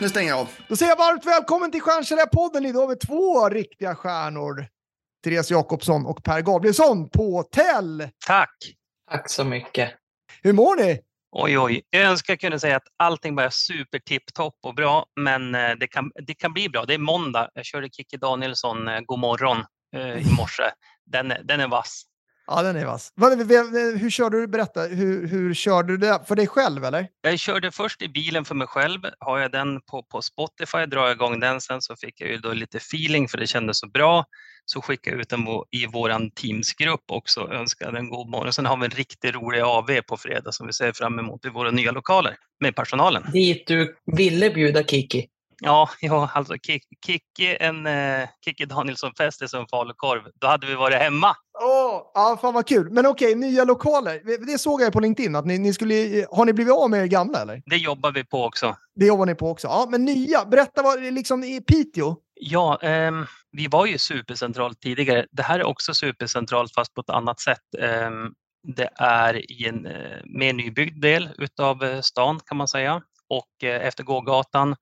Nu stänger jag av. Då säger jag varmt välkommen till Stjärnsäljarpodden. Idag har vi två riktiga stjärnor. Therese Jakobsson och Per Gabrielsson på Tell. Tack! Tack så mycket. Hur mår ni? Oj, oj. Jag önskar jag kunde säga att allting bara är super tipptopp och bra, men eh, det kan, det kan bli bra. Det är måndag. Jag körde Kikki Danielsson eh, God morgon eh, i morse. Den, är- den är vass. Ja, den är vass. Hur körde du? Berätta. Hur, hur körde du det? För dig själv, eller? Jag körde först i bilen för mig själv. Har jag den på, på Spotify, drar jag igång den sen så fick jag ju då lite feeling för det kändes så bra. Så skickade jag ut den i vår Teamsgrupp också och önskade en god morgon. Sen har vi en riktigt rolig AV på fredag som vi ser fram emot i våra nya lokaler med personalen. Dit du ville bjuda Kiki. Ja, ja alltså Kikki, en Kikki Danielsson-fest i som falukorv. Då hade vi varit hemma. Åh, ja, fan vad kul. Men okej, nya lokaler. Det såg jag på LinkedIn. Att ni, ni skulle, har ni blivit av med er gamla, eller? Det jobbar vi på också. Det jobbar ni på också. Ja, men nya. Berätta vad det liksom i Piteå. Ja, ehm, vi var ju supercentralt tidigare. Det här är också supercentralt fast på ett annat sätt. Ehm, det är i en eh, mer nybyggd del utav eh, stan kan man säga och eh, efter gågatan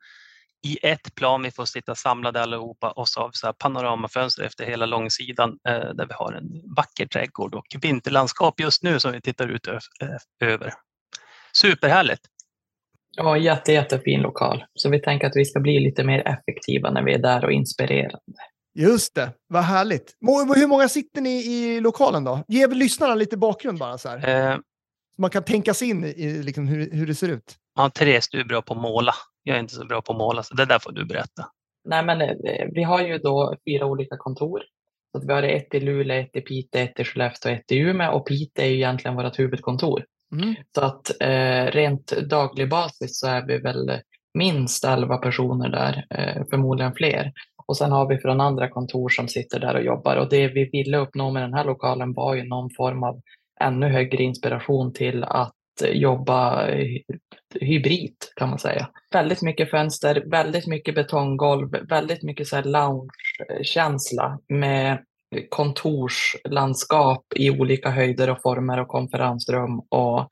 i ett plan. Vi får sitta samlade allihopa och så har vi så här panoramafönster efter hela långsidan eh, där vi har en vacker trädgård och vinterlandskap just nu som vi tittar ut eh, över. Superhärligt! Ja, jätte, jättefin lokal. Så vi tänker att vi ska bli lite mer effektiva när vi är där och inspirerande. Just det, vad härligt. Hur många sitter ni i lokalen då? Ge lyssnarna lite bakgrund bara så här. Eh, man kan tänka sig in i, i liksom hur, hur det ser ut. ja, Therese, du är bra på att måla. Jag är inte så bra på att måla, så det där får du berätta. Nej, men eh, vi har ju då fyra olika kontor. Så att vi har ett i Luleå, ett i Piteå, ett i Skellefteå och ett i Umeå. Och Piteå är ju egentligen vårt huvudkontor. Mm. Så att eh, rent daglig basis så är vi väl minst 11 personer där, eh, förmodligen fler. Och sen har vi från andra kontor som sitter där och jobbar. Och det vi ville uppnå med den här lokalen var ju någon form av ännu högre inspiration till att jobba hy- hybrid kan man säga. Väldigt mycket fönster, väldigt mycket betonggolv, väldigt mycket så här lounge-känsla med kontorslandskap i olika höjder och former och konferensrum och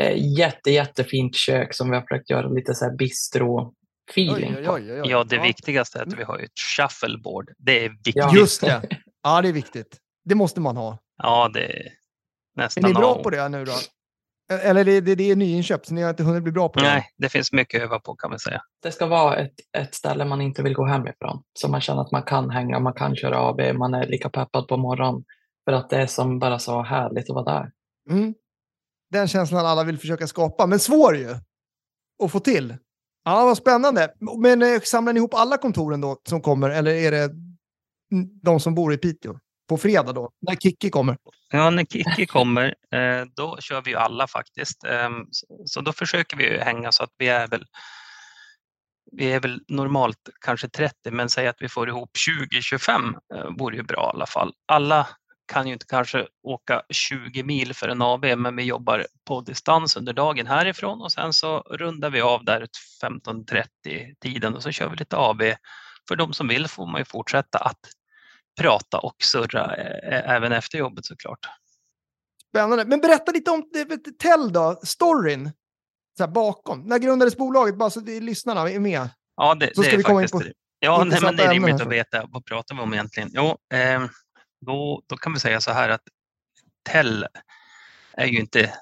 eh, jätte, jättefint kök som vi har försökt göra lite så här bistro-feeling Oj, på. oj, oj, oj. Ja, det viktigaste är att vi har ett shuffleboard. Det är viktigt. Ja. Just det. Ja, det är viktigt. Det måste man ha. Ja, det är Är nästan ni bra A och på det nu då? Eller det, det, det är nyinköpt, så ni har inte hunnit bli bra på det? Nej, det finns mycket att öva på kan man säga. Det ska vara ett, ett ställe man inte vill gå hemifrån. Så man känner att man kan hänga, man kan köra AB, man är lika peppad på morgonen. För att det är som bara så härligt att vara där. Mm. Den känslan alla vill försöka skapa, men svår ju att få till. Ja, vad spännande. Men eh, samlar ni ihop alla kontoren då som kommer, eller är det de som bor i Piteå? På fredag då, när Kikki kommer? Ja, när Kiki kommer, eh, då kör vi ju alla faktiskt. Ehm, så- då försöker vi hänga så att vi är väl vi är väl normalt kanske 30, men säg att vi får ihop 20-25 eh, vore ju bra i alla fall. Alla kan ju inte kanske åka 20 mil för en AB, men vi jobbar på distans under dagen härifrån och sen så rundar vi av där 15-30 tiden och så kör vi lite AB. För de som vill får man ju fortsätta att prata och surra eh, även efter jobbet såklart. Spännande. Men berätta lite om eh, Tell då, storyn. Så här bakom. När grundades bolaget? Bara så att lyssnarna är med. Ja, det, Så det ska är vi komma in på Ja, nej, men det är rimligt att veta vad pratar vi om egentligen. Jo, eh, då, då kan vi säga så här att Tell är ju inte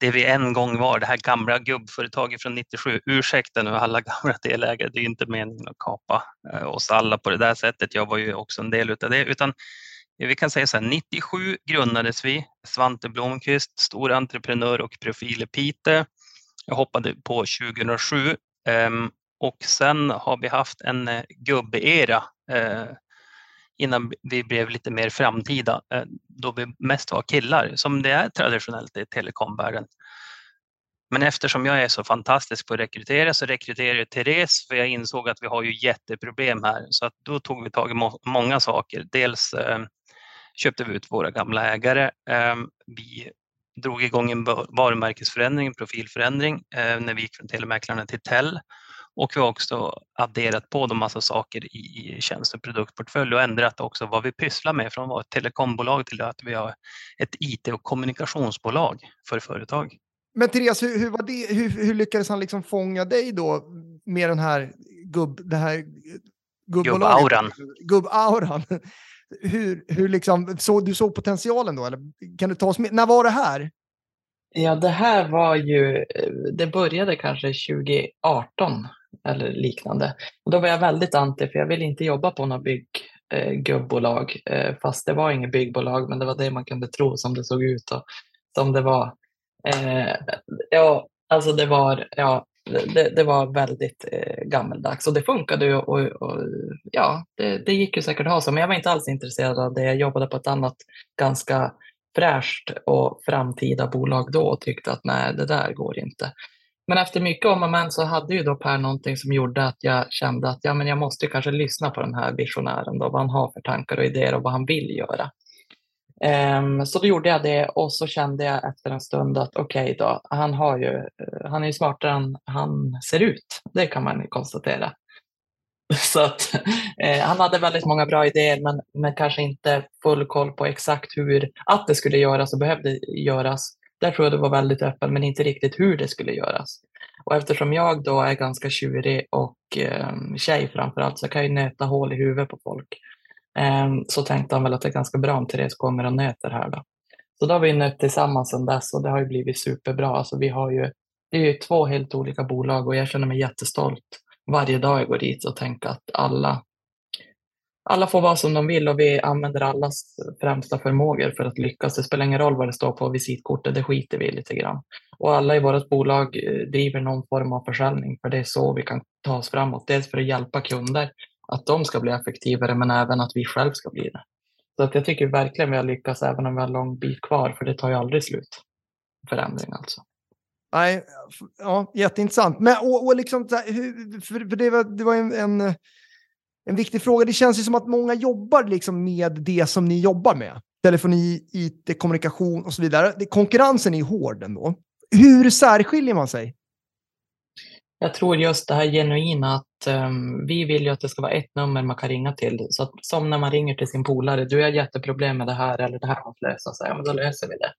det vi en gång var, det här gamla gubbföretaget från 97. Ursäkta nu alla gamla delägare, det är inte meningen att kapa eh, oss alla på det där sättet. Jag var ju också en del utav det, utan vi kan säga så här, 97 grundades vi, Svante Blomqvist, stor entreprenör och profil i Piteå. Jag hoppade på 2007 ehm, och sen har vi haft en eh, gubbera eh, innan vi blev lite mer framtida, eh, då vi mest var killar, som det är traditionellt i telekomvärlden. Men eftersom jag är så fantastisk på att rekrytera så rekryterade jag Therese för jag insåg att vi har ju jätteproblem här. Så att då tog vi tag i må många saker. Dels eh, köpte vi ut våra gamla ägare. Eh, vi drog igång en varumärkesförändring, en profilförändring eh, när vi gick från Telemäklarna till Tell. Och vi har också adderat på en massa saker i tjänst och produktportfölj och ändrat också vad vi pysslar med från att vara ett telekombolag till att vi har ett IT och kommunikationsbolag för företag. Men Therese, hur, hur, var det, hur, hur lyckades han liksom fånga dig då med den här gubb... Det här gubbauran? Gubbauran. Hur, hur liksom, så, du såg potentialen då? Eller kan du ta oss med? När var det här? Ja, det här var ju, det började kanske 2018 eller liknande. Och då var jag väldigt anti, för jag ville inte jobba på något bygggubbolag, eh, eh, fast det var inget byggbolag, men det var det man kunde tro som det såg ut och som det var. Eh, ja, alltså det var, ja, det, det var väldigt eh, gammeldags och det funkade ju och, och, ja, det, det, gick ju säkert att ha så, men jag var inte alls intresserad av det. Jag jobbade på ett annat ganska fräscht och framtida bolag då och tyckte att nej, det där går inte. Men efter mycket om och men så hade ju då Per någonting som gjorde att jag kände att ja, men jag måste kanske lyssna på den här visionären, då, vad han har för tankar och idéer och vad han vill göra. Um, så då gjorde jag det och så kände jag efter en stund att okej okay då, han, har ju, eh, han är ju smartare än han ser ut. Det kan man konstatera. Så att, eh, han hade väldigt många bra idéer men, men kanske inte full koll på exakt hur, att det skulle göras och behövde göras. Där tror jag det var väldigt öppen men inte riktigt hur det skulle göras. Och eftersom jag då är ganska tjurig och eh, tjej framförallt så kan jag nöta hål i huvudet på folk. Eh, så tänkte han väl att det är ganska bra om Therese kommer och nöter här då. Så då har vi nött tillsammans sedan dess och det har ju blivit superbra. Alltså vi har ju, det är ju två helt olika bolag och jag känner mig jättestolt varje dag jag går dit och tänker att alla, alla får vara som de vill och vi använder allas främsta förmågor för att lyckas. Det spelar ingen roll vad det står på visitkortet, det skiter vi lite grann. Och alla i vårt bolag eh, driver någon form av försäljning, för det är så vi kan ta oss framåt. Dels för att hjälpa kunder, att de ska bli effektivare, men även att vi själva ska bli det. Så att jag tycker verkligen vi har lyckats, även om vi har en lång bit kvar, för det tar ju aldrig slut. Förändring alltså. Nej, ja, jätteintressant. Men, och, och liksom, för, för det var, det var en, en, en, viktig fråga. Det känns ju som att många jobbar liksom med det som ni jobbar med. Telefoni, IT, kommunikation och så vidare. Konkurrensen är hård ändå. Hur särskiljer man sig? Jag tror just det här genuina att um, vi vill ju att det ska vara ett nummer man kan ringa till. Så att, som när man ringer till sin polare, du har jätteproblem med det här eller det här måste lösas, ja men då löser vi det.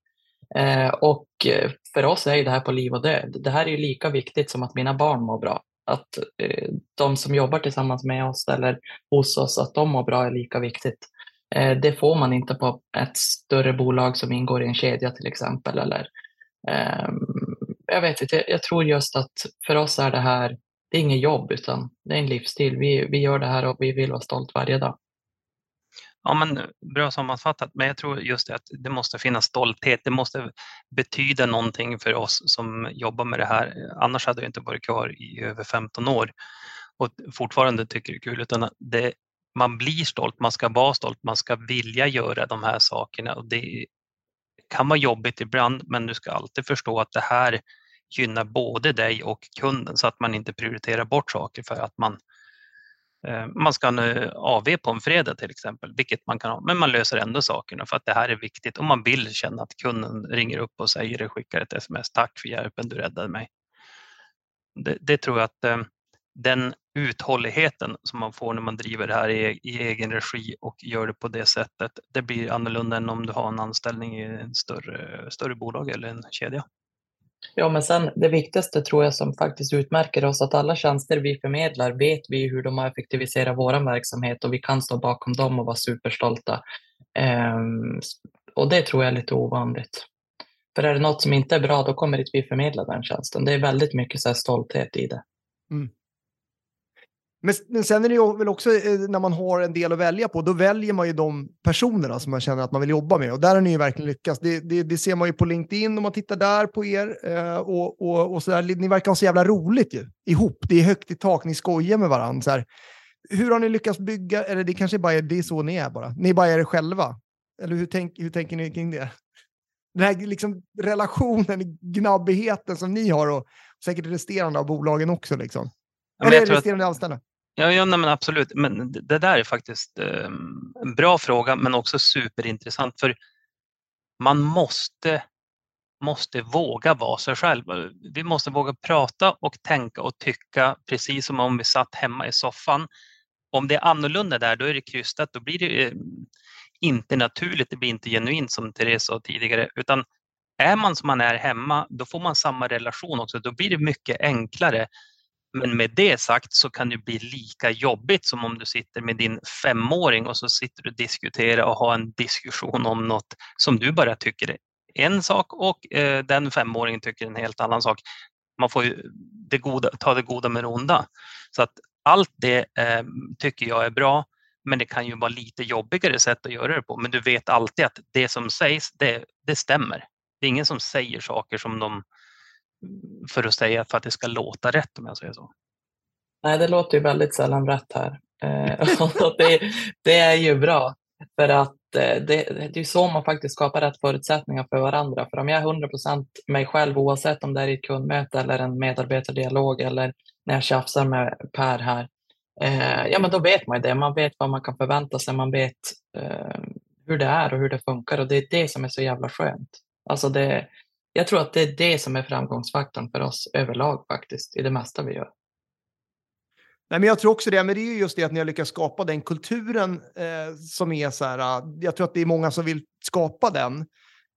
Eh, och eh, för oss är det här på liv och död. Det här är ju lika viktigt som att mina barn mår bra. Att eh, de som jobbar tillsammans med oss eller hos oss, att de mår bra är lika viktigt. Eh, det får man inte på ett större bolag som ingår i en kedja till exempel. Eller, ehm, jag vet inte, jag tror just att för oss är det här, det är inget jobb utan det är en livsstil. Vi, vi gör det här och vi vill vara stolt varje dag. Ja, men bra sammanfattat, men jag tror just det att det måste finnas stolthet. Det måste betyda någonting för oss som jobbar med det här. Annars hade jag inte varit kvar i över 15 år och fortfarande tycker det är kul, utan det, man blir stolt, man ska vara stolt, man ska vilja göra de här sakerna och det kan vara jobbigt ibland, men du ska alltid förstå att det här gynnar både dig och kunden så att man inte prioriterar bort saker för att man Eh, man ska ha en eh, AV på en fredag till exempel, vilket man kan ha, men man löser ändå sakerna för att det här är viktigt och man vill känna att kunden ringer upp och säger det, skickar ett sms, tack för hjälpen, du räddade mig. Det, det tror jag att eh, den uthålligheten som man får när man driver det här i, i, egen regi och gör det på det sättet, det blir annorlunda än om du har en anställning i en större, större bolag eller en kedja. Ja, men sen det viktigaste tror jag som faktiskt utmärker oss att alla tjänster vi förmedlar vet vi hur de har effektiviserat vår verksamhet och vi kan stå bakom dem och vara superstolta. Um, och det tror jag är lite ovanligt. För är det något som inte är bra, då kommer inte vi förmedla den tjänsten. Det är väldigt mycket så stolthet i det. Mm. Men, men sen är det ju väl också eh, när man har en del att välja på, då väljer man ju de personerna som man känner att man vill jobba med. Och där har ni ju verkligen lyckats. Det, det, det ser man ju på LinkedIn om man tittar där på er. Eh, och, och, och så. Ni verkar ha så jävla roligt ju, ihop. Det är högt i tak, ni skojar med varandra. Hur har ni lyckats bygga, eller det kanske bara är, det är så ni är bara. Ni bara är själva. Eller hur, tänk, hur tänker ni kring det? den här liksom relationen, gnabbigheten som ni har och säkert resterande av bolagen också. Liksom. Ja, Eller tror att- resterande anställda. Ja, ja nej, men absolut. Men det det där är faktiskt eh, en bra fråga, men också superintressant. För man måste, måste våga vara sig själv. Eh, vi måste våga prata och tänka och tycka precis som om vi satt hemma i soffan. Om det är annorlunda där, då är det krystat. Då blir det eh, inte naturligt. Det blir inte genuint som Therese sa tidigare. Utan är man som man är hemma, då får man samma relation också. Då blir det mycket enklare. Men med det sagt så kan det bli lika jobbigt som om du sitter med din femåring och så sitter du och diskuterar och har en diskussion om något som du bara tycker är en sak och eh, den femåringen tycker en helt annan sak. Man får ju det goda, ta det goda med det onda. Så att allt det eh, tycker jag är bra, men det kan ju vara lite jobbigare sätt att göra det på. Men du vet alltid att det som sägs, det, det stämmer. Det är ingen som säger saker som de för att säga för att det ska låta rätt om jag säger så. Nej, det låter ju väldigt sällan rätt här. Eh, det, det är ju bra, för att eh, det, det är så man faktiskt skapar rätt förutsättningar för varandra. För om jag är 100% mig själv, oavsett om det är i ett kundmöte eller en medarbetardialog eller när jag tjafsar med Per här, eh, ja men då vet man ju det. Man vet vad man kan förvänta sig, man vet eh, hur det är och hur det funkar och det är det som är så jävla skönt. Alltså det, jag tror att det är det som är framgångsfaktorn för oss överlag faktiskt, i det mesta vi gör. Nej, men jag tror också det, men det är ju just det att ni har lyckats skapa den kulturen eh, som är så här, ah, jag tror att det är många som vill skapa den.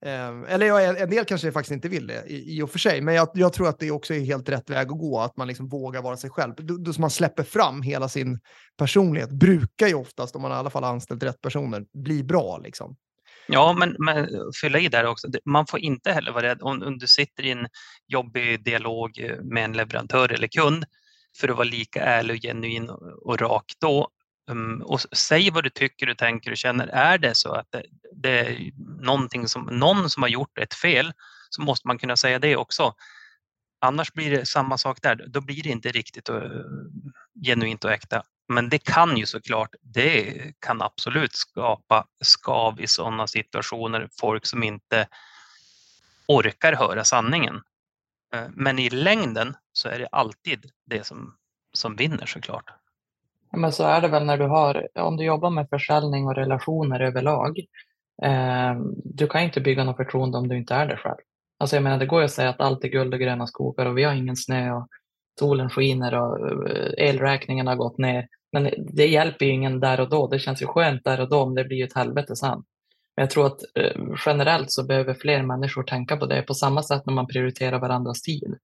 Eh, eller ja, en- del kanske faktiskt inte vill det i, i och för sig, men jag, jag tror att det också är helt rätt väg att gå, att man liksom vågar vara sig själv. Då, då man släpper fram hela sin personlighet, brukar ju oftast, om man i alla fall har anställt rätt personer, bli bra liksom. Ja, men, men eh, fylla i där också. Man får inte heller vara rädd om, om du sitter i en jobbig dialog eh, med en leverantör eller kund för att vara lika ärlig och genuin och, rak då. Um, och säg vad du tycker, du tänker och känner. Är det så att det, det är någonting som, någon som har gjort ett fel så måste man kunna säga det också. Annars blir det samma sak där. Då blir det inte riktigt uh, genuint och äkta. Men det kan ju såklart, det kan absolut skapa skav i sådana situationer. Folk som inte orkar höra sanningen. Eh, men i längden så är det alltid det som, som vinner såklart. Ja, Men så är det väl när du har, om du jobbar med försäljning och relationer överlag. Eh, du kan inte bygga något förtroende om du inte är det själv. Alltså jag menar, det går ju att säga att allt är guld och gröna skogar och vi har ingen snö och solen skiner och eh, elräkningen har gått ner. Men det hjälper ju ingen där och då. Det känns ju skönt där och då, men det blir ju ett helvete sen. Men jag tror att eh, generellt så behöver fler människor tänka på det på samma sätt när man prioriterar varandras tid.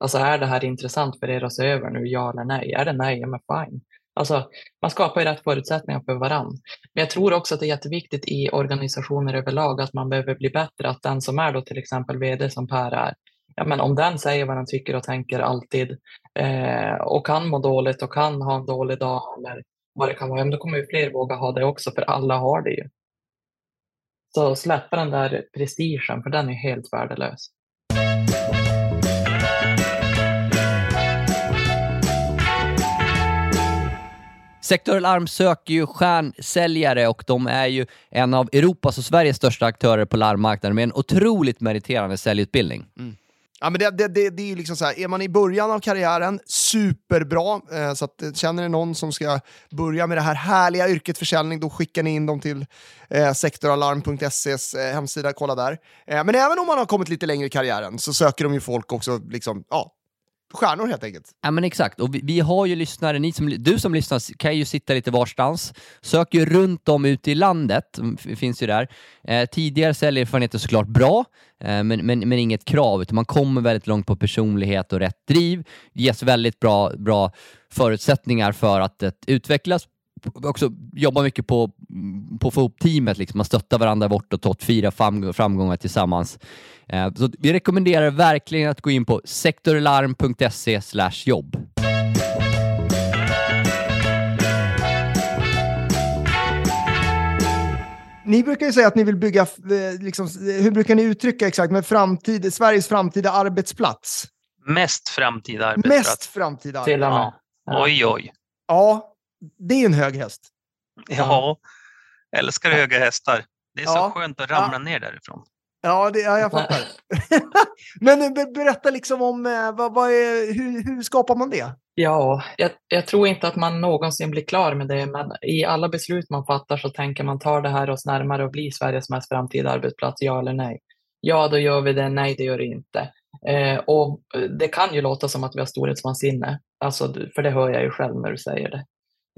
Alltså är det här intressant för er att se över nu, ja eller nej? Är det nej, ja men fine. Alltså, man skapar ju rätt förutsättningar för varandra. Men jag tror också att det är jätteviktigt i organisationer överlag att man behöver bli bättre. Att den som är då till exempel vd som Per är, ja, men om den säger vad den tycker och tänker alltid eh, och kan må dåligt och kan ha en dålig dag eller vad det kan vara, då kommer ju fler våga ha det också för alla har det ju. Så släppa den där prestigen för den är helt värdelös. Sektor Alarm söker ju stjärnsäljare och de är ju en av Europas och Sveriges största aktörer på larmmarknaden med en otroligt meriterande säljutbildning. Ja, men det, det, det, det är ju liksom så här, är man i början av karriären, superbra. Eh, så att, eh, känner ni någon som ska börja med det här härliga yrket försäljning, då skickar ni in dem till eh, sektoralarm.ses eh, hemsida, kolla där. Eh, men även om man har kommit lite längre i karriären så söker de ju folk också, liksom, ja, stjärnor helt enkelt. Ja men exakt, och vi, vi har ju lyssnare, ni som, du som lyssnar kan ju sitta lite varstans, söker ju runt om ute i landet, mm, finns ju där. Eh, tidigare säljerfarenhet är såklart bra, eh, men, men, men inget krav, utan man kommer väldigt långt på personlighet och rätt driv. Det ges väldigt bra, bra förutsättningar för att, att utvecklas också jobba mycket på, på att få ihop teamet, liksom. man stöttar varandra bortåt, fira fram, framgångar tillsammans. Eh, så vi rekommenderar verkligen att gå in på sektorlarm.se jobb. Ni brukar ju säga att ni vill bygga, eh, liksom, hur brukar ni uttrycka exakt, med framtid, Sveriges framtida arbetsplats? Mest framtida arbetsplats. Mest framtida Till och med. Ja. Ja. Oj, oj. Ja, det är en hög häst. Ja, älskar höga hästar. Det är Ja. så skönt att ramla Ja. ner därifrån. Ja, det, ja jag fattar. Men eh, be, berätta liksom om eh, vad, vad är, hur, hur skapar man det? Ja, jag, jag, tror inte att man någonsin blir klar med det, men i alla beslut man fattar så tänker man tar det här oss närmare och blir Sveriges mest framtida arbetsplats, ja eller nej? Ja, då gör vi det. Nej, det gör det inte. Eh, och det kan ju låta som att vi har storhetsvansinne, alltså, för det hör jag ju själv när du säger det.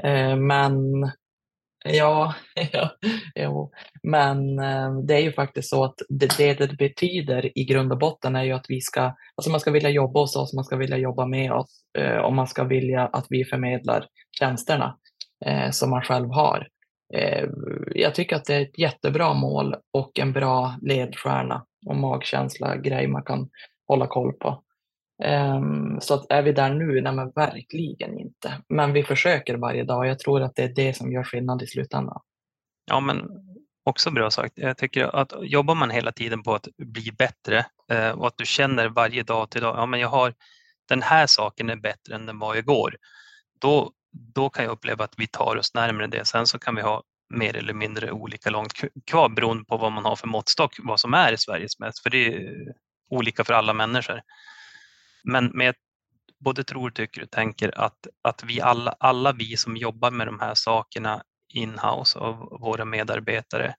Eh, men Ja, ja jo. men eh, det är ju faktiskt så att det, det det betyder i grund och botten är ju att vi ska, alltså man ska vilja jobba hos oss, man ska vilja jobba med oss eh, och man ska vilja att vi förmedlar tjänsterna eh, som man själv har. Eh, jag tycker att det är ett jättebra mål och en bra ledstjärna och magkänsla grej man kan hålla koll på. Um, så att är vi där nu? Nej, men verkligen inte. Men vi försöker varje dag och jag tror att det är det som gör skillnad i slutändan. Ja, men också bra sagt. Jag tycker att jobbar man hela tiden på att bli bättre eh, och att du känner varje dag till dag, ja men jag har den här saken är bättre än den var igår. Då, då kan jag uppleva att vi tar oss närmare det. Sen så kan vi ha mer eller mindre olika långt kvar beroende på vad man har för måttstock, vad som är Sveriges mest, för det är olika för alla människor. Men, med både tror, tycker och tänker att, att vi alla, alla vi som jobbar med de här sakerna inhouse av våra medarbetare,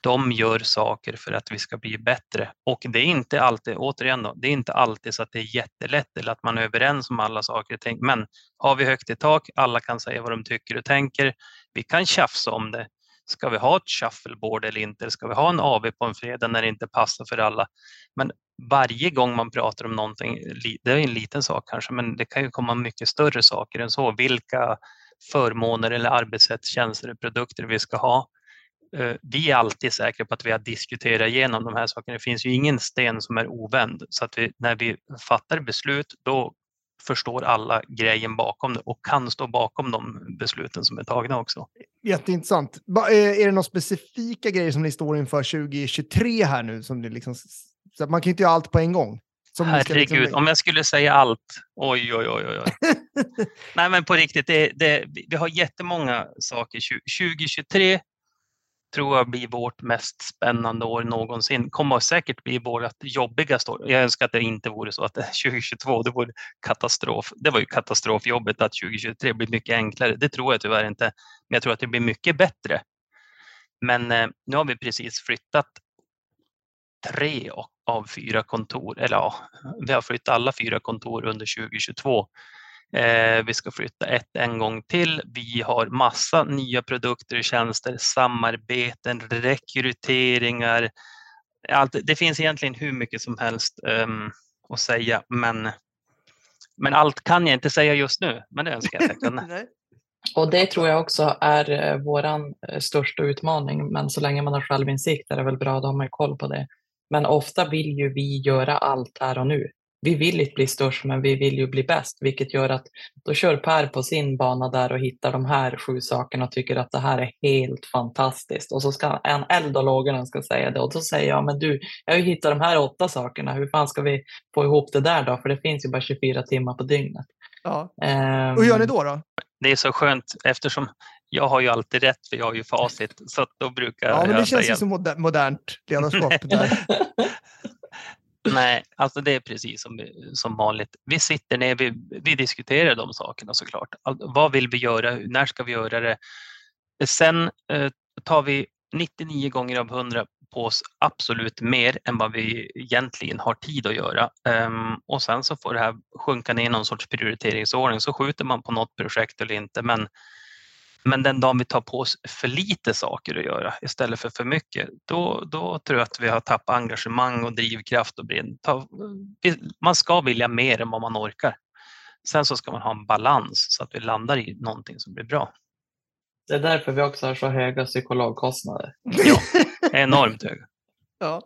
de gör saker för att vi ska bli bättre. Och det är inte alltid, återigen då, det är inte alltid så att det är jättelätt eller att man är överens om alla saker. Men har vi högt i tak, alla kan säga vad de tycker och tänker. Vi kan tjafsa om det. Ska vi ha ett shuffleboard eller inte? Ska vi ha en AV på en fredag när det inte passar för alla? Men varje gång man pratar om någonting, det är en liten sak kanske, men det kan ju komma mycket större saker än så. Vilka förmåner eller arbetssätt, tjänster och produkter vi ska ha. Eh, vi är alltid säkra på att vi har diskuterat igenom de här sakerna. Det finns ju ingen sten som är ovänd så att vi, när vi fattar beslut, då förstår alla grejen bakom det och kan stå bakom de besluten som är tagna också. Jätteintressant. Är det några specifika grejer som ni står inför 2023 här nu? Som det liksom, så man kan inte göra allt på en gång. Som Herregud, liksom... om jag skulle säga allt. Oj, oj, oj. oj. Nej, men på riktigt, det, det, vi har jättemånga saker. 2023 tror jag blir vårt mest spännande år någonsin. Kommer säkert bli vårt jobbigaste år. Jag önskar att det inte vore så att 2022, det vore katastrof. Det var ju katastrofjobbet att 2023 blir mycket enklare. Det tror jag tyvärr inte. Men jag tror att det blir mycket bättre. Men eh, nu har vi precis flyttat tre av fyra kontor, eller ja, vi har flyttat alla fyra kontor under 2022 Eh, vi ska flytta ett en gång till. Vi har massa nya produkter och tjänster, samarbeten, rekryteringar. Allt, det finns egentligen hur mycket som helst um, att säga, men, men allt kan jag inte säga just nu. Men det önskar jag att jag kunde. Och det tror jag också är eh, vår eh, största utmaning. Men så länge man har självinsikt är det väl bra, då har man koll på det. Men ofta vill ju vi göra allt här och nu vi vill inte bli störst, men vi vill ju bli bäst, vilket gör att då kör Per på sin bana där och hittar de här sju sakerna och tycker att det här är helt fantastiskt. Och så ska en eldologaren ska säga det och då säger jag, men du, jag har ju hittat de här åtta sakerna, hur fan ska vi få ihop det där då? För det finns ju bara 24 timmar på dygnet. Ja. Um, hur gör ni då? då? Det är så skönt eftersom jag har ju alltid rätt för jag har ju facit. Så då brukar ja, men det känns säga... ju som modernt ledarskap. Där. Nej, alltså det är precis som, som vanligt. Vi sitter ner, vi, vi diskuterar de sakerna såklart. All, vad vill vi göra? När ska vi göra det? Sen eh, tar vi 99 gånger av 100 på oss absolut mer än vad vi egentligen har tid att göra. Um, och sen så får det här sjunka ner i någon sorts prioriteringsordning. Så skjuter man på något projekt eller inte. Men men den dagen vi tar på oss för lite saker att göra istället för för mycket, då, då tror jag att vi har tappat engagemang och drivkraft och brinn. Man ska vilja mer än vad man orkar. Sen så ska man ha en balans så att vi landar i någonting som blir bra. Det är därför vi också har så höga psykologkostnader. Ja, enormt höga. Ja.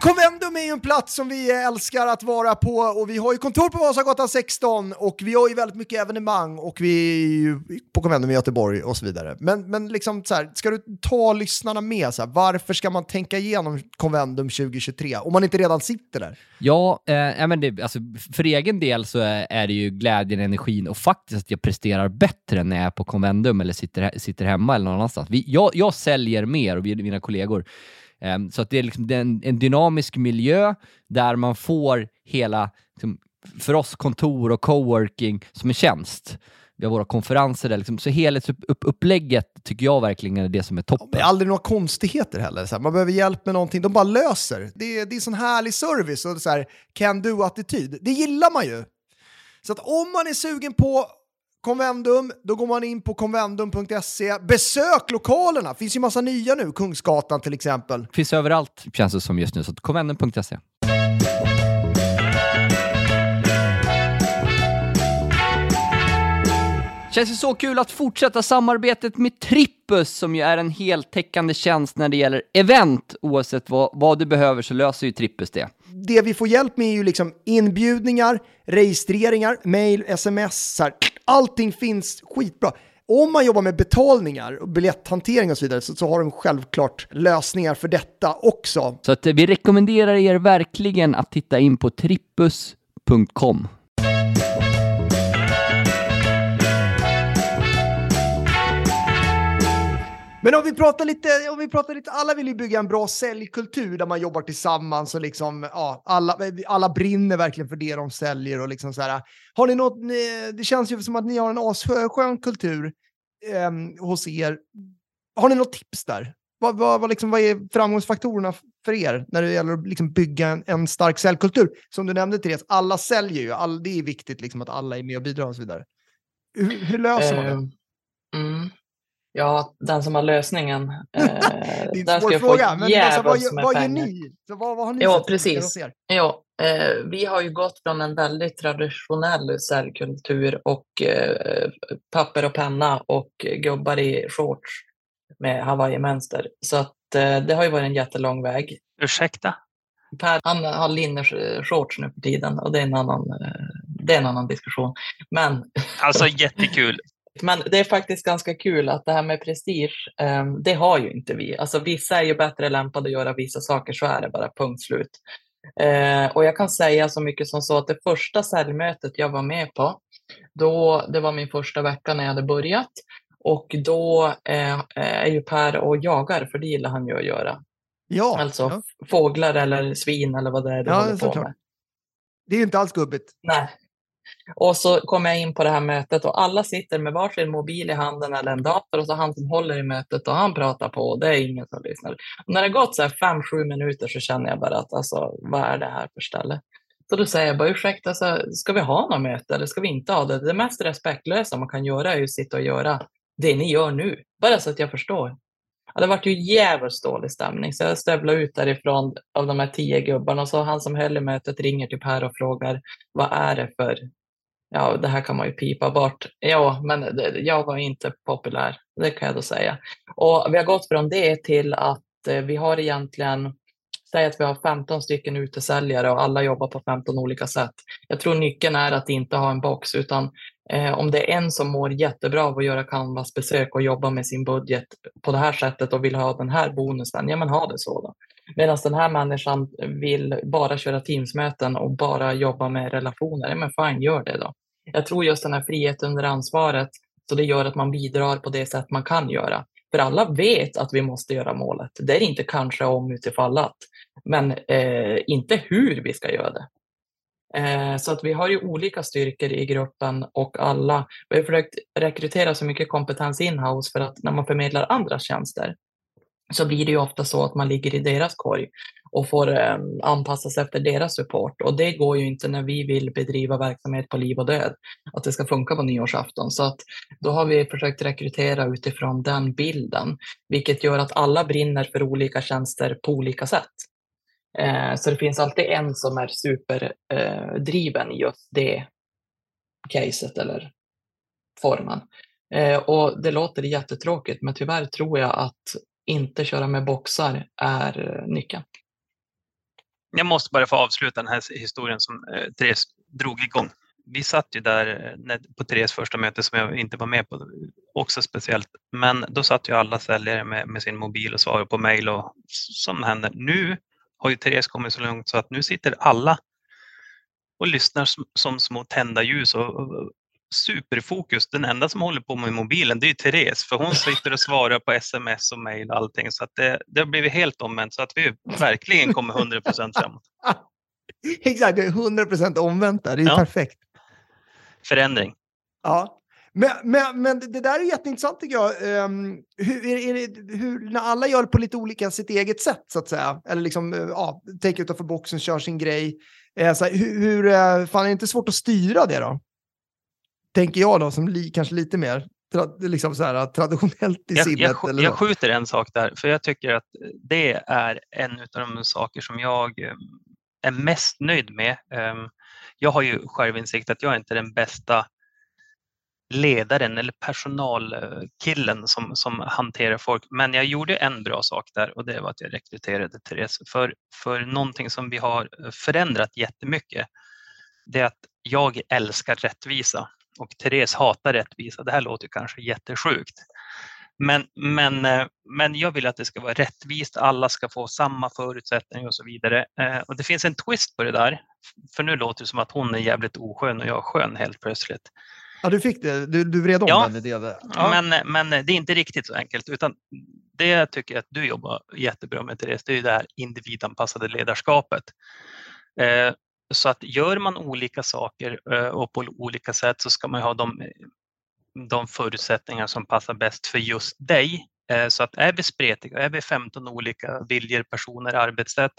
Convendum är ju en plats som vi älskar att vara på och vi har ju kontor på Vasagatan 16 och vi har ju väldigt mycket evenemang och vi är ju på Convendum i Göteborg och så vidare. Men, men liksom så här, ska du ta lyssnarna med, så här, varför ska man tänka igenom Convendum 2023 om man inte redan sitter där? Ja, eh, men det, alltså, för egen del så är, det ju glädjen, energin och faktiskt att jag presterar bättre när jag är på Convendum eller sitter, sitter hemma eller någon annanstans. Vi, jag, jag säljer mer och vi, mina kollegor Ehm, så att det är liksom en, en dynamisk miljö där man får hela, liksom, för oss kontor och coworking som en tjänst. Vi har våra konferenser där, liksom. så helhetsupplägget tycker jag verkligen är det som är toppen. Det är aldrig några konstigheter heller. Så här, man behöver hjälp med någonting, de bara löser. Det är, det är sån härlig service och så här, can do-attityd. Det gillar man ju. Så att om man är sugen på Convendum, då går man in på convendum.se. Besök lokalerna, det finns ju massa nya nu, Kungsgatan till exempel. Finns överallt känns det som just nu, så convendum.se. Känns det så kul att fortsätta samarbetet med Trippus som ju är en heltäckande tjänst när det gäller event. Oavsett vad, vad du behöver så löser ju Trippus det. Det vi får hjälp med är ju liksom inbjudningar, registreringar, mail, sms, så här, allting finns skitbra. Om man jobbar med betalningar och biljetthantering och så vidare så, så har de självklart lösningar för detta också. Så att, eh, vi rekommenderar er verkligen att titta in på trippus.com. Men om vi pratar lite, om vi pratar lite, alla vill ju bygga en bra säljkultur där man jobbar tillsammans och liksom, ja, alla, alla brinner verkligen för det de säljer och liksom så här. Har ni något, det känns ju som att ni har en asskön kultur eh, hos er. Har ni något tips där? Vad, vad, vad, liksom, vad är framgångsfaktorerna för er när det gäller att liksom bygga en, en stark säljkultur? Som du nämnde Therese, alla säljer ju, all, det är viktigt liksom att alla är med och bidrar och så vidare. Hur, hur löser man det? Ehm, mm. Ja, den som har lösningen. Eh, det är en svår fråga, men alltså, vad, gör, vad gör ni? Så vad, vad har ni ja, precis. Ja, eh, vi har ju gått från en väldigt traditionell säljkultur och eh, papper och penna och gubbar i shorts med hawaiimönster. Så att, eh, det har ju varit en jättelång väg. Ursäkta? Per, han har linneshorts nu för tiden och det är en annan, eh, det är en annan diskussion. Men... Alltså jättekul. Men det är faktiskt ganska kul att det här med prestige, ehm, det har ju inte vi. Alltså vissa är ju bättre lämpade att göra vissa saker, så är det bara, punkt slut. Eh, och jag kan säga så mycket som så att det första säljmötet jag var med på, då, det var min första vecka när jag hade börjat. Och då eh, är ju Per och jagar, för det gillar han ju att göra. Ja, alltså ja. fåglar eller svin eller vad det är du ja, håller på med. Det är inte alls gubbigt. Nej, och så kommer jag in på det här mötet och alla sitter med varsin mobil i handen eller en dator och så han som håller i mötet och han pratar på och det är ingen som lyssnar. Och när det gått så här fem, sju minuter så känner jag bara att alltså, vad är det här för ställe? Så då säger jag bara ursäkta, alltså, ska vi ha något möte eller ska vi inte ha det? Det mest respektlösa man kan göra är ju att sitta och göra det ni gör nu, bara så att jag förstår. Ja, det vart ju jävligt dålig stämning, så jag stövlade ut därifrån av de här tio gubbarna och så han som höll i mötet ringer typ till Per och frågar vad är det för ja, det här kan man ju pipa bort. Ja, men jag var inte populär, det kan jag då säga. Och vi har gått från det till att eh, vi har egentligen, säg att vi har 15 stycken utesäljare och alla jobbar på 15 olika sätt. Jag tror nyckeln är att inte ha en box, utan eh, om det är en som mår jättebra av att göra Canvas-besök och jobba med sin budget på det här sättet och vill ha den här bonusen, ja men ha det så då. Medan den här människan vill bara köra Teamsmöten och bara jobba med relationer, ja men fine, gör det då. Jag tror just den här friheten under ansvaret, så det gör att man bidrar på det sätt man kan göra. För alla vet att vi måste göra målet. Det är inte kanske om utifall att, men eh, inte hur vi ska göra det. Eh, så att vi har ju olika styrkor i gruppen och alla, vi har försökt rekrytera så mycket kompetens inhouse för att när man förmedlar andra tjänster så blir det ju ofta så att man ligger i deras korg och får eh, anpassa sig efter deras support. Och det går ju inte när vi vill bedriva verksamhet på liv och död, att det ska funka på nyårsafton. Så att då har vi försökt rekrytera utifrån den bilden, vilket gör att alla brinner för olika tjänster på olika sätt. Eh, så det finns alltid en som är superdriven eh, i just det caset eller formen. Eh, och det låter jättetråkigt, men tyvärr tror jag att inte köra med boxar är eh, nyckeln. jag måste bara få avsluta den här historien som eh, Therese drog igång. Vi satt ju där eh, på Therese första möte som jag inte var med på, också speciellt. Men då satt ju alla säljare med, med sin mobil och svarade på mejl och som händer. Nu har ju Therese kommit så långt så att nu sitter alla och lyssnar som, som små tända ljus och, och superfokus. Den enda som håller på med mobilen det är ju Therese för hon sitter och svarar på sms och mejl och allting så att det, det har blivit helt omvänt så att vi verkligen kommer 100 procent framåt. Exakt, det är 100 procent omvänt där. Det är Ja. perfekt. Förändring. Ja. Men, men, men det där är jätteintressant tycker jag. Ehm, hur, är, är det, hur, när alla gör på lite olika sitt eget sätt så att säga. Eller liksom, eh, ja, tänker utanför boxen, kör sin grej. Eh, så här, hur, hur, eh, fan är det inte svårt att styra det då? Tänker jag då, som li, kanske lite mer liksom så här, traditionellt i Jag, sinnet. jag, eller jag skjuter en sak där, för jag tycker att det är en av de saker som jag eh, är mest nöjd med. Ehm, Jag har ju självinsikt att jag inte är den bästa ledaren eller personalkillen som, som hanterar folk. Men jag gjorde en bra sak där och det var att jag rekryterade Therese. För, för någonting som vi har förändrat jättemycket, det är att jag älskar rättvisa och Therese hatar rättvisa. Det här låter kanske jättesjukt. Men, men, eh, men jag vill att det ska vara rättvist, alla ska få samma förutsättningar och så vidare. Eh, Och det finns en twist på det där, för nu låter det som att hon är jävligt oskön och jag är skön helt plötsligt. Ja, du fick det. Du, du vred om Ja. den idén. Ja. Men, men det är inte riktigt så enkelt, utan det jag tycker att du jobbar jättebra med Therese, det är det här individanpassade ledarskapet. Så att gör man olika saker eh, och på olika sätt så ska man ha de, de förutsättningar som passar bäst för just dig. Eh, så att är vi spretiga, är vi 15 olika viljor, personer, arbetssätt,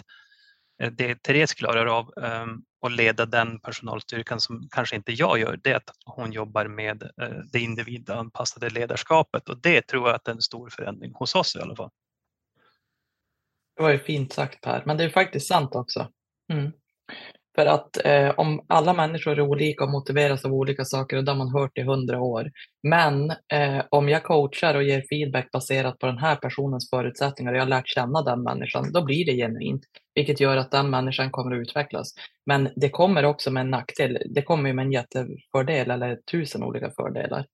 eh, det Therese klarar av ehm, att leda den personalstyrkan som kanske inte jag gör, det är att hon jobbar med det individanpassade ledarskapet och det tror jag att är en stor förändring hos oss i alla fall. Det var ju fint sagt Per, men det är faktiskt sant också. Mm. För att eh, om alla människor är olika och motiveras av olika saker, och det har man hört i hundra år. Men eh, om jag coachar och ger feedback baserat på den här personens förutsättningar och jag har lärt känna den människan, då blir det genuint. Vilket gör att den människan kommer att utvecklas. Men det kommer också med en nackdel. Det kommer ju med en jättefördel eller tusen olika fördelar.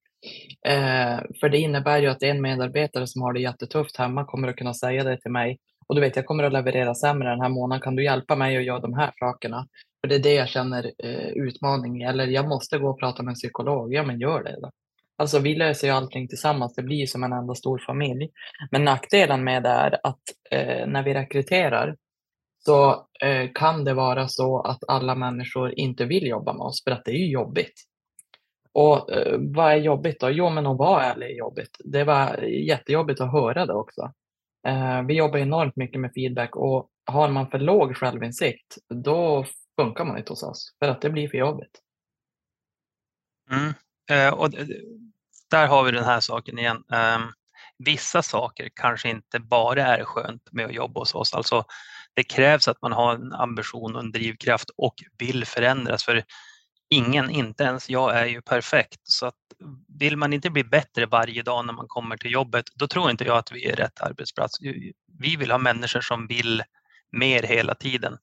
Eh, för det innebär ju att en medarbetare som har det jättetufft hemma kommer att kunna säga det till mig. Och du vet, jag kommer att leverera sämre den här månaden. Kan du hjälpa mig att göra de här sakerna? För det är det jag känner eh, utmaning i. Eller jag måste gå och prata med en psykolog. Ja, men gör det då. Alltså vi löser ju allting tillsammans. Det blir som en enda stor familj. Men nackdelen med det är att eh, när vi rekryterar så eh, kan det vara så att alla människor inte vill jobba med oss för att det är ju jobbigt. Och eh, vad är jobbigt då? Jo, men att vara ärlig är jobbigt. Det var jättejobbigt att höra det också. Eh, vi jobbar enormt mycket med feedback och har man för låg självinsikt, då funkar man inte hos oss för att det blir för jobbigt. Mm. Eh, och där har vi den här saken igen. Eh, vissa saker kanske inte bara är skönt med att jobba hos oss. Alltså, det krävs att man har en ambition och en drivkraft och vill förändras. För ingen, inte ens jag, är ju perfekt. Så att vill man inte bli bättre varje dag när man kommer till jobbet, då tror inte jag att vi är rätt arbetsplats. Vi vill ha människor som vill mer hela tiden.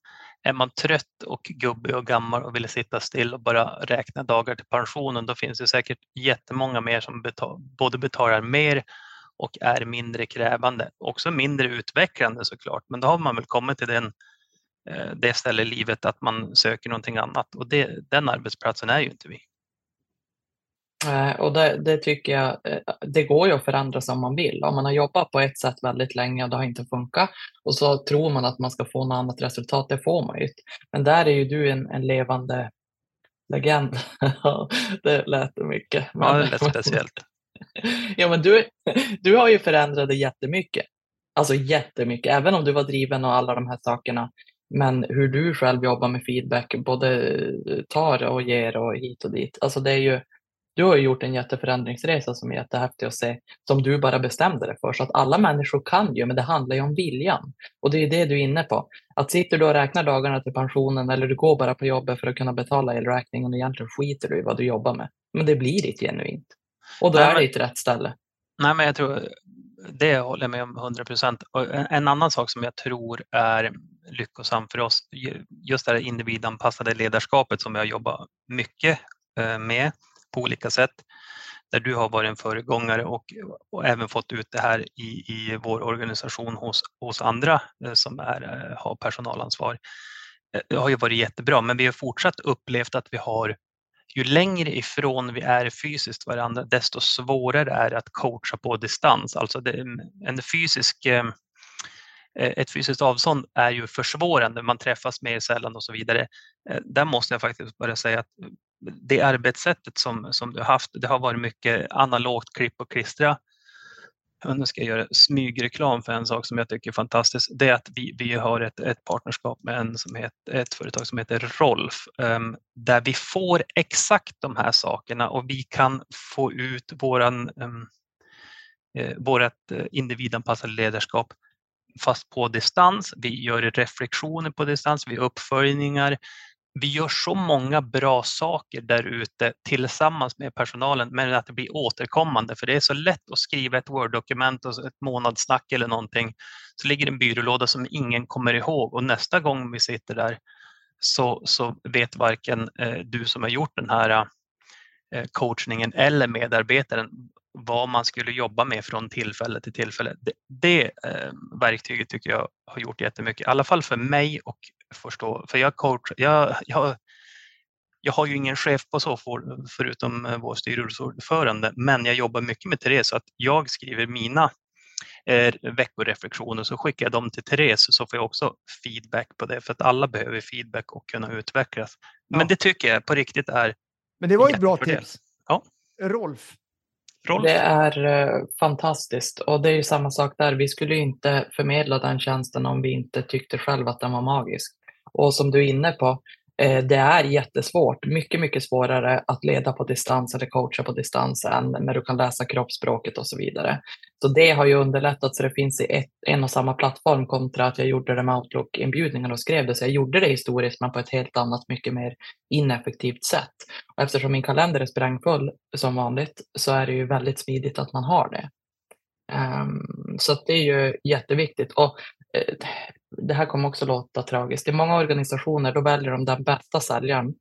Är man trött och gubbig och gammal och vill sitta still och bara räkna dagar till pensionen, då finns det säkert jättemånga mer som betal, både betalar mer och är mindre krävande. Också mindre utvecklande såklart, men då har man väl kommit till den, eh, det ställe i livet att man söker någonting annat och det, den arbetsplatsen är ju inte vi. Eh, Och det, det tycker jag, eh, det går ju att förändra som man vill. Om man har jobbat på ett sätt väldigt länge och det har inte funkat och så tror man att man ska få något annat resultat, det får man ju inte. Men där är ju du en, en levande legend. det lät mycket. Ja, det lät speciellt. ja, men du, du har ju förändrat det jättemycket. Alltså jättemycket, även om du var driven och alla de här sakerna. Men hur du själv jobbar med feedback, både tar och ger och hit och dit. Alltså det är ju, du har ju gjort en jätteförändringsresa som är jättehäftig att se, som du bara bestämde dig för. Så att alla människor kan ju, men det handlar ju om viljan. Och det är det du är inne på. Att sitter du och räknar dagarna till pensionen eller du går bara på jobbet för att kunna betala elräkningen och egentligen skiter du i vad du jobbar med. Men det blir inte genuint. Och då Nej, är det inte rätt ställe. Nej, men jag tror det håller jag med om 100 procent. En annan sak som jag tror är lyckosam för oss. Ju- Just det här individanpassade ledarskapet som vi har jobbat mycket eh, med på olika sätt. Där du har varit en föregångare och, och även fått ut det här i, i vår organisation hos, hos andra eh, som är, eh, har personalansvar. Eh, det har ju varit jättebra, men vi har fortsatt upplevt att vi har ju längre ifrån vi är fysiskt varandra, desto svårare är det att coacha på distans. Alltså det, en fysisk, ett fysiskt avstånd är ju försvårande, man träffas mer sällan och så vidare. Där måste jag faktiskt bara säga att det arbetssättet som, som du har haft, det har varit mycket analogt klipp och klistra. Nu ska jag göra smygreklam för en sak som jag tycker är fantastisk. Det är att vi, vi har ett, ett partnerskap med en som heter, ett företag som heter Rolf um, där vi får exakt de här sakerna och vi kan få ut våran, um, eh, vårat eh, individanpassade ledarskap fast på distans. Vi gör reflektioner på distans, vi gör uppföljningar. Vi gör så många bra saker där ute tillsammans med personalen men att det blir återkommande för det är så lätt att skriva ett Word-dokument och ett månadssnack eller någonting så ligger det en byrålåda som ingen kommer ihåg. Och nästa gång vi sitter där så, så vet varken eh, du som har gjort den här eh, coachningen eller medarbetaren vad man skulle jobba med från tillfälle till tillfälle. Det, det eh, verktyget tycker jag har gjort jättemycket, i alla fall för mig och förstå, för jag coach, jag, jag, jag har ju ingen chef på så for, förutom eh, vår styrelseordförande, men jag jobbar mycket med Therese så att jag skriver mina eh, veckoreflektioner så skickar jag dem till Therese så får jag också feedback på det för att alla behöver feedback och kunna utvecklas. Ja. Men det tycker jag på riktigt är Men det var ju ett bra tips. Ja. Rolf. Rolf. Det är eh, fantastiskt och det är ju samma sak där. Vi skulle ju inte förmedla den tjänsten om vi inte tyckte själv att den var magisk. Och som du är inne på, Eh, det är jättesvårt. Mycket, mycket svårare att leda på distans eller coacha på distans än när du kan läsa kroppsspråket och så vidare. Så det har ju underlättat så det finns i ett, en och samma plattform kontra att jag gjorde det med Outlook-inbjudningar och skrev det. Så jag gjorde det historiskt men på ett helt annat, mycket mer ineffektivt sätt. Och eftersom min kalender är sprängfull som vanligt så är det ju väldigt smidigt att man har det. Um, så att det är ju jätteviktigt. Och det här kommer också låta tragiskt. I många organisationer då väljer de den bästa säljaren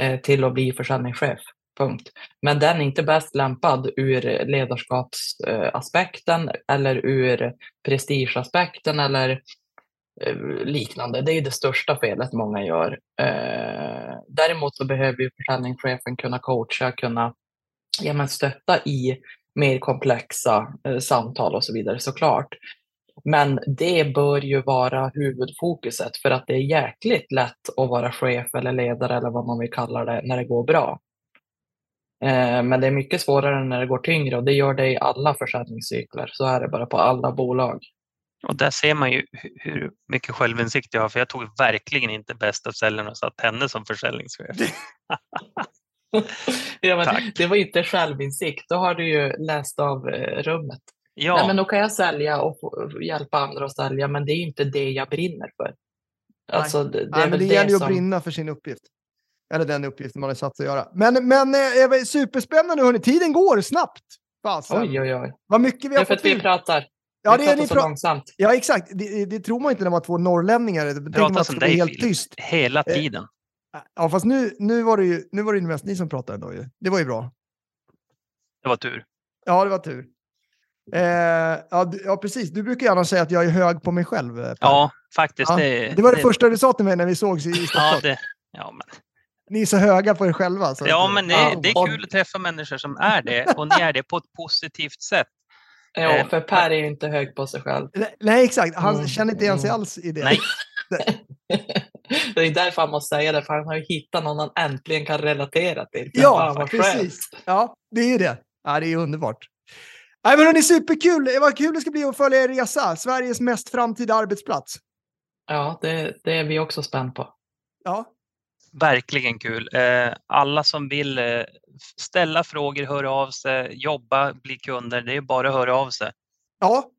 eh, till att bli försäljningschef. Punkt. Men den är inte bäst lämpad ur ledarskapsaspekten eller ur prestigeaspekten eller eh, liknande. Det är det största felet många gör. Eh, däremot så behöver ju försäljningschefen kunna coacha, kunna ja, men stötta i mer komplexa samtal och så vidare såklart. Men det bör ju vara huvudfokuset för att det är jäkligt lätt att vara chef eller ledare eller vad man vill kalla det när det går bra. Eh, Men det är mycket svårare när det går tyngre och det gör det i alla försäljningscykler. Så är det bara på alla bolag. Och där ser man ju hu- hur mycket självinsikt jag har, för jag tog verkligen inte bästa säljaren och satt henne som försäljningschef. Ja, det var inte självinsikt, då har du ju läst av eh, rummet. Ja, Nej, men då kan jag sälja och hjälpa andra att sälja, men det är inte det jag brinner för. Alltså, det, det Nej, men det det, gäller ju att som... brinna för sin uppgift. Eller den uppgiften man är satt att göra. Men, men eh, superspännande hörni. Tiden går snabbt. Fasen. Oj, oj, oj. Vad mycket vi Det har är för fått att vi till. pratar. Ja, vi det är pratar ni så pra- långsamt. ja, exakt. Det, det tror man inte när man har två norrlänningar. Att det som ska bli dig helt Filip, tyst. hela Eh, tiden. Ja, fast nu, nu var det ju nu var det ju mest ni som pratade då ju. Det var ju bra. Det var tur. Ja, det var tur. Eh, ja, du, ja, precis. Du brukar gärna säga att jag är hög på mig själv. eh, Per. Ja, faktiskt. Ja, det, det var det första du sa till mig när vi sågs i Stockholm. Ja, det, ja, men, Ni är så höga på er själva. Så ja, men det, Ja, det är kul att träffa människor som är det och ni är det på ett positivt sätt. Ja, Eh, för Per är ju inte hög på sig själv. Nej, Nej, exakt. Han Mm, känner inte igen sig mm. alls i det. Nej. det är därför han måste säga det, för han har ju hittat någon han äntligen kan relatera till. Ja, precis. Ja, det är ju det. Ja, det är underbart. Nej, men hörni, superkul. Vad kul det ska bli att följa er resa. Sveriges mest framtida arbetsplats. Ja, det, det är vi också spänt på. Ja, Verkligen kul. Eh, Alla som vill eh, ställa frågor, höra av sig, jobba, bli kunder, det är bara att höra av sig. ja.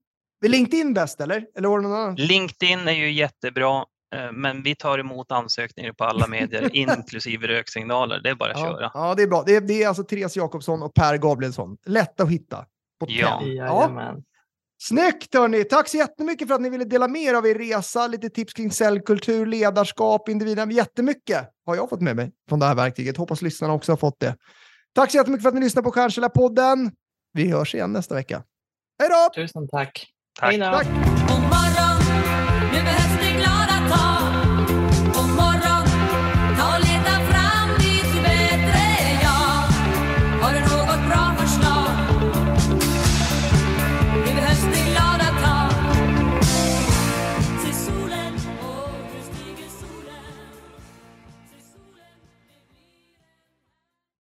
Är LinkedIn bäst eller? Eller var det någon annan? LinkedIn är ju jättebra, eh, men vi tar emot ansökningar på alla medier, inklusive röksignaler. Det är bara att Ja, köra. ja, det är bra. Det är, det är alltså Therese Jakobsson och Per Gabrielsson. Lätt att hitta. Ja. Jajamän. Snyggt hörni! Tack så jättemycket för att ni ville dela med er av er resa, lite tips kring cellkultur, ledarskap, individen. Jättemycket har jag fått med mig från det här verktyget. Hoppas lyssnarna också har fått det. Tack så jättemycket för att ni lyssnar på Stjärnkällarpodden. Vi hörs igen nästa vecka. Hej då! Tusen tack. Tack. Tack!